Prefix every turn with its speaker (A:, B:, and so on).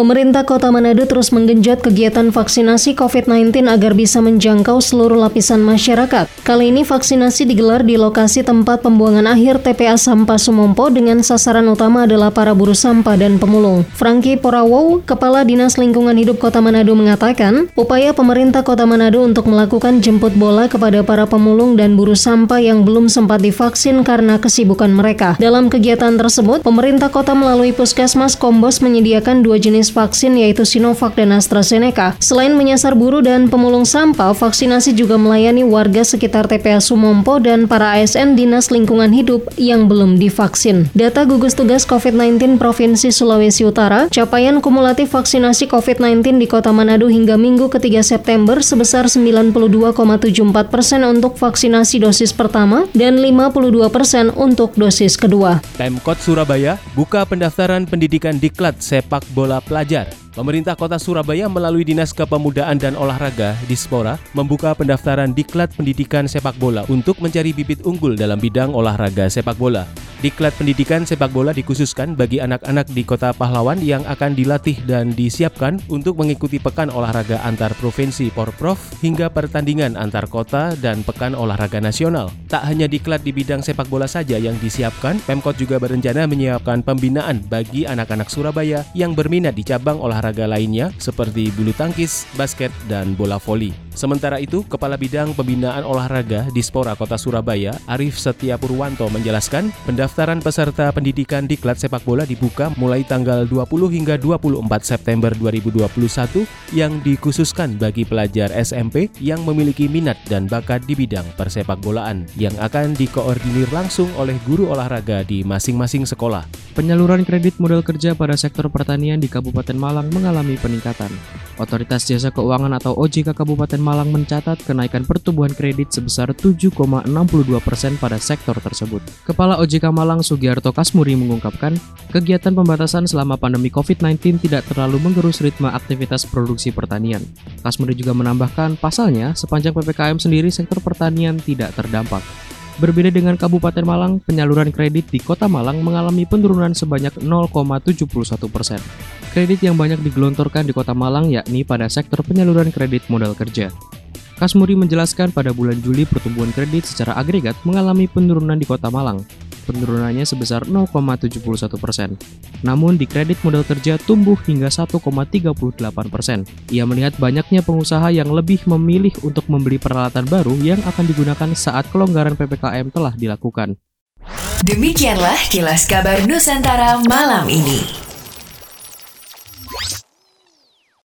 A: Pemerintah Kota Manado terus menggenjot kegiatan vaksinasi COVID-19 agar bisa menjangkau seluruh lapisan masyarakat. Kali ini vaksinasi digelar di lokasi tempat pembuangan akhir TPA Sampah Sumompo dengan sasaran utama adalah para buruh sampah dan pemulung. Franky Porawow, Kepala Dinas Lingkungan Hidup Kota Manado mengatakan, upaya pemerintah Kota Manado untuk melakukan jemput bola kepada para pemulung dan buruh sampah yang belum sempat divaksin karena kesibukan mereka. Dalam kegiatan tersebut, pemerintah kota melalui Puskesmas Kombos menyediakan dua jenis vaksin yaitu Sinovac dan AstraZeneca. Selain menyasar buruh dan pemulung sampah, vaksinasi juga melayani warga sekitar TPA Sumompo dan para ASN Dinas Lingkungan Hidup yang belum divaksin. Data gugus tugas COVID-19 Provinsi Sulawesi Utara, capaian kumulatif vaksinasi COVID-19 di Kota Manado hingga Minggu ketiga September sebesar 92,74 persen untuk vaksinasi dosis pertama dan 52 persen untuk dosis kedua.
B: Pemkot Surabaya buka pendaftaran pendidikan diklat sepak bola pelajar pelajar. Pemerintah Kota Surabaya melalui Dinas Kepemudaan dan Olahraga Dispora membuka pendaftaran diklat pendidikan sepak bola untuk mencari bibit unggul dalam bidang olahraga sepak bola. Diklat pendidikan sepak bola dikhususkan bagi anak-anak di Kota Pahlawan yang akan dilatih dan disiapkan untuk mengikuti pekan olahraga antar provinsi Porprov hingga pertandingan antar kota dan pekan olahraga nasional. Tak hanya diklat di bidang sepak bola saja yang disiapkan, Pemkot juga berencana menyiapkan pembinaan bagi anak-anak Surabaya yang berminat di cabang olahraga lainnya seperti bulu tangkis, basket, dan bola voli. Sementara itu, Kepala Bidang Pembinaan Olahraga di Spora Kota Surabaya, Arif Setia Purwanto menjelaskan, pendaftaran peserta pendidikan diklat sepak bola dibuka mulai tanggal 20 hingga 24 September 2021 yang dikhususkan bagi pelajar SMP yang memiliki minat dan bakat di bidang persepak bolaan yang akan dikoordinir langsung oleh guru olahraga di masing-masing sekolah.
C: Penyaluran kredit modal kerja pada sektor pertanian di Kabupaten Malang mengalami peningkatan. Otoritas Jasa Keuangan atau OJK Kabupaten Malang mencatat kenaikan pertumbuhan kredit sebesar 7,62 persen pada sektor tersebut. Kepala OJK Malang Sugiarto Kasmuri mengungkapkan, kegiatan pembatasan selama pandemi COVID-19 tidak terlalu menggerus ritme aktivitas produksi pertanian. Kasmuri juga menambahkan, pasalnya, sepanjang PPKM sendiri sektor pertanian tidak terdampak. Berbeda dengan Kabupaten Malang, penyaluran kredit di Kota Malang mengalami penurunan sebanyak 0,71 persen. Kredit yang banyak digelontorkan di Kota Malang yakni pada sektor penyaluran kredit modal kerja. Kasmuri menjelaskan pada bulan Juli pertumbuhan kredit secara agregat mengalami penurunan di Kota Malang, penurunannya sebesar 0,71 persen. Namun di kredit modal kerja tumbuh hingga 1,38 persen. Ia melihat banyaknya pengusaha yang lebih memilih untuk membeli peralatan baru yang akan digunakan saat kelonggaran PPKM telah dilakukan.
D: Demikianlah kilas kabar Nusantara malam ini.